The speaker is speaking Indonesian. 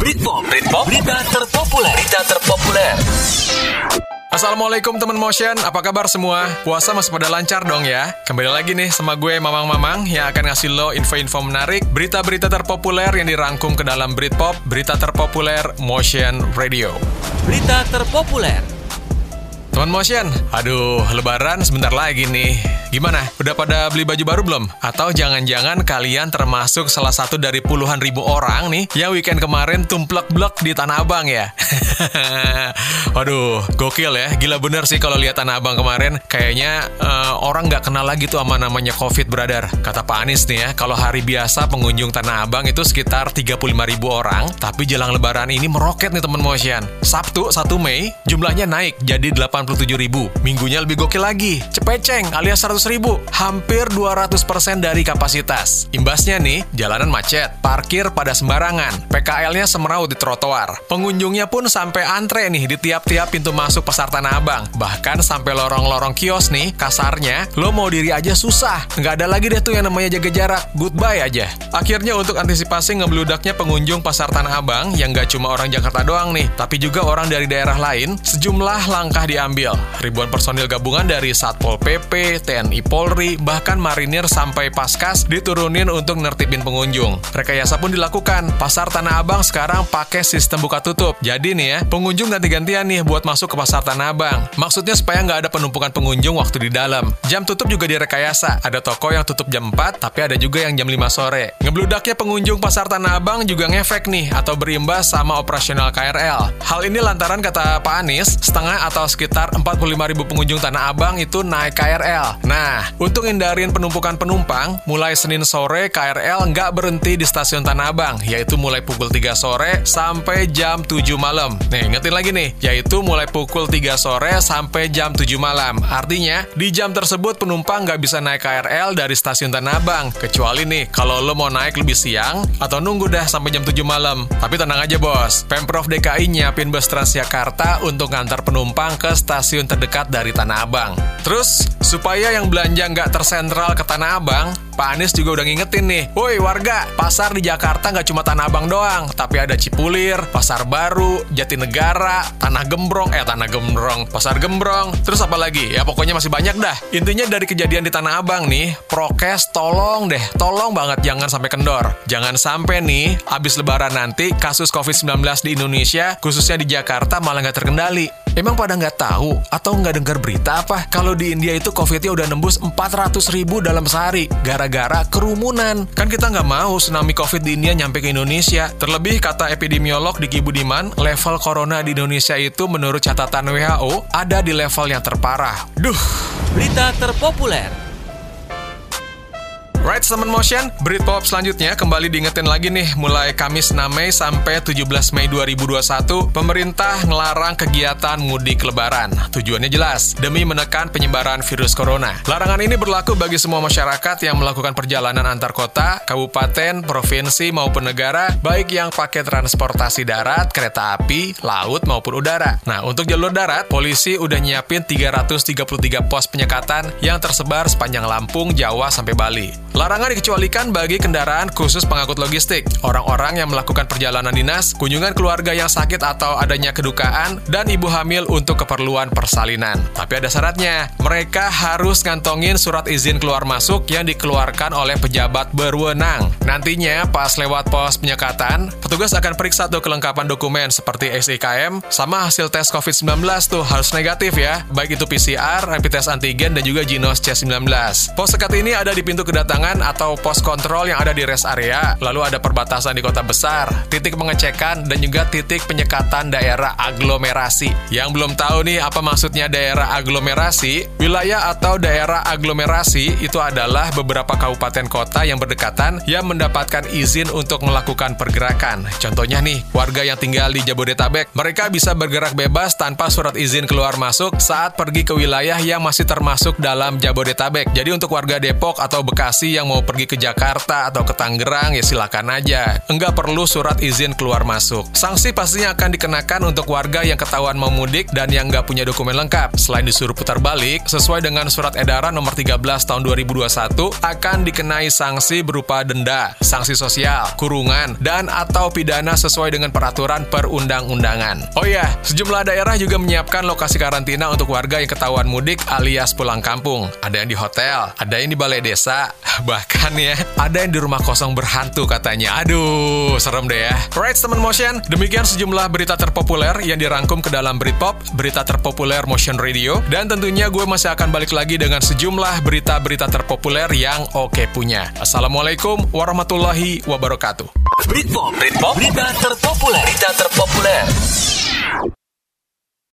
Britpop, Britpop, berita terpopuler, berita terpopuler. Assalamualaikum teman motion, apa kabar semua? Puasa masih pada lancar dong ya? Kembali lagi nih sama gue Mamang-Mamang yang akan ngasih lo info-info menarik, berita-berita terpopuler yang dirangkum ke dalam Britpop, berita terpopuler Motion Radio. Berita terpopuler. Teman motion, aduh lebaran sebentar lagi nih. Gimana? Udah pada beli baju baru belum? Atau jangan-jangan kalian termasuk salah satu dari puluhan ribu orang nih yang weekend kemarin tumplek-blek di Tanah Abang ya? Aduh, gokil ya. Gila bener sih kalau lihat Tanah Abang kemarin. Kayaknya eh, orang nggak kenal lagi tuh sama namanya COVID, brother. Kata Pak Anies nih ya, kalau hari biasa pengunjung Tanah Abang itu sekitar 35 ribu orang, tapi jelang lebaran ini meroket nih teman motion. Sabtu 1 Mei, jumlahnya naik jadi 87 ribu. Minggunya lebih gokil lagi. Cepeceng alias 100 ribu. Hampir 200% dari kapasitas. Imbasnya nih, jalanan macet, parkir pada sembarangan, PKL-nya semeraut di trotoar. Pengunjungnya pun sampai antre nih di tiap-tiap pintu masuk pasar Tanah Abang. Bahkan sampai lorong-lorong kios nih, kasarnya, lo mau diri aja susah. Nggak ada lagi deh tuh yang namanya jaga jarak. Goodbye aja. Akhirnya untuk antisipasi ngebludaknya pengunjung pasar Tanah Abang yang nggak cuma orang Jakarta doang nih, tapi juga orang dari daerah lain, sejumlah langkah diambil. Ribuan personil gabungan dari Satpol PP, TNI Polri, bahkan marinir sampai paskas diturunin untuk nertibin pengunjung. Rekayasa pun dilakukan. Pasar Tanah Abang sekarang pakai sistem buka tutup. Jadi nih ya, pengunjung ganti-gantian nih buat masuk ke pasar Tanah Abang. Maksudnya supaya nggak ada penumpukan pengunjung waktu di dalam. Jam tutup juga direkayasa. Ada toko yang tutup jam 4, tapi ada juga yang jam 5 sore. Ngebludaknya pengunjung pasar Tanah Abang juga ngefek nih atau berimbas sama operasional KRL. Hal ini lantaran kata Pak Anies, setengah atau sekitar 45 ribu pengunjung Tanah Abang itu naik KRL. Nah, untuk hindarin penumpukan penumpang, mulai Senin sore KRL nggak berhenti di stasiun Tanah Abang, yaitu mulai pukul 3 sore sampai jam 7 malam. Nih, ingetin lagi nih, yaitu mulai pukul 3 sore sampai jam 7 malam. Artinya, di jam tersebut penumpang nggak bisa naik KRL dari stasiun Tanah Abang, kecuali nih, kalau lo mau naik lebih siang, atau nunggu dah sampai jam 7 malam. Tapi tenang aja bos, Pemprov DKI nyiapin bus Transjakarta untuk ngantar penumpang ke stasiun terdekat dari Tanah Abang. Terus, supaya yang belanja nggak tersentral ke Tanah Abang, Pak Anies juga udah ngingetin nih, Woi warga, pasar di Jakarta nggak cuma Tanah Abang doang, tapi ada Cipulir, Pasar Baru, Jatinegara, Tanah Gembrong, eh Tanah Gembrong, Pasar Gembrong, terus apa lagi? Ya pokoknya masih banyak dah. Intinya dari kejadian di Tanah Abang nih, prokes tolong deh, tolong banget jangan sampai kendor. Jangan sampai nih, abis lebaran nanti kasus COVID-19 di Indonesia, khususnya di Jakarta malah nggak terkendali. Emang pada nggak tahu atau nggak dengar berita apa kalau di India itu COVID-nya udah nembus 400 ribu dalam sehari gara-gara kerumunan. Kan kita nggak mau tsunami COVID di India nyampe ke Indonesia. Terlebih kata epidemiolog Diki Budiman, level corona di Indonesia itu menurut catatan WHO ada di level yang terparah. Duh, Berita terpopuler. Right, teman motion, Britpop selanjutnya kembali diingetin lagi nih, mulai Kamis 6 Mei sampai 17 Mei 2021, pemerintah ngelarang kegiatan mudik lebaran. Tujuannya jelas, demi menekan penyebaran virus corona. Larangan ini berlaku bagi semua masyarakat yang melakukan perjalanan antar kota, kabupaten, provinsi maupun negara, baik yang pakai transportasi darat, kereta api, laut maupun udara. Nah, untuk jalur darat, polisi udah nyiapin 333 pos penyekatan yang tersebar sepanjang Lampung, Jawa sampai Bali. Larangan dikecualikan bagi kendaraan khusus pengangkut logistik, orang-orang yang melakukan perjalanan dinas, kunjungan keluarga yang sakit atau adanya kedukaan, dan ibu hamil untuk keperluan persalinan. Tapi ada syaratnya, mereka harus ngantongin surat izin keluar masuk yang dikeluarkan oleh pejabat berwenang. Nantinya, pas lewat pos penyekatan, petugas akan periksa tuh kelengkapan dokumen seperti SIKM, sama hasil tes COVID-19 tuh harus negatif ya, baik itu PCR, rapid test antigen, dan juga Ginos C19. Pos sekat ini ada di pintu kedatangan atau pos kontrol yang ada di rest area, lalu ada perbatasan di kota besar, titik pengecekan, dan juga titik penyekatan daerah aglomerasi. Yang belum tahu nih apa maksudnya daerah aglomerasi, wilayah atau daerah aglomerasi itu adalah beberapa kabupaten kota yang berdekatan yang mendapatkan izin untuk melakukan pergerakan. Contohnya nih, warga yang tinggal di Jabodetabek, mereka bisa bergerak bebas tanpa surat izin keluar masuk saat pergi ke wilayah yang masih termasuk dalam Jabodetabek. Jadi untuk warga Depok atau Bekasi yang mau pergi ke Jakarta atau ke Tangerang ya silakan aja. Enggak perlu surat izin keluar masuk. Sanksi pastinya akan dikenakan untuk warga yang ketahuan mau mudik dan yang nggak punya dokumen lengkap. Selain disuruh putar balik, sesuai dengan surat edaran nomor 13 tahun 2021 akan dikenai sanksi berupa denda, sanksi sosial, kurungan, dan atau pidana sesuai dengan peraturan perundang-undangan. Oh ya, sejumlah daerah juga menyiapkan lokasi karantina untuk warga yang ketahuan mudik alias pulang kampung. Ada yang di hotel, ada yang di balai desa, bahkan ya, ada yang di rumah kosong berhantu katanya. Aduh, serem deh ya. Right, teman motion, demikian sejumlah berita terpopuler yang dirangkum ke dalam Britpop, berita terpopuler Motion Radio, dan tentunya gue masih akan balik lagi dengan sejumlah berita-berita terpopuler yang oke punya. Assalamualaikum warahmatullahi wabarakatuh. Britpop, Britpop, berita terpopuler, berita terpopuler.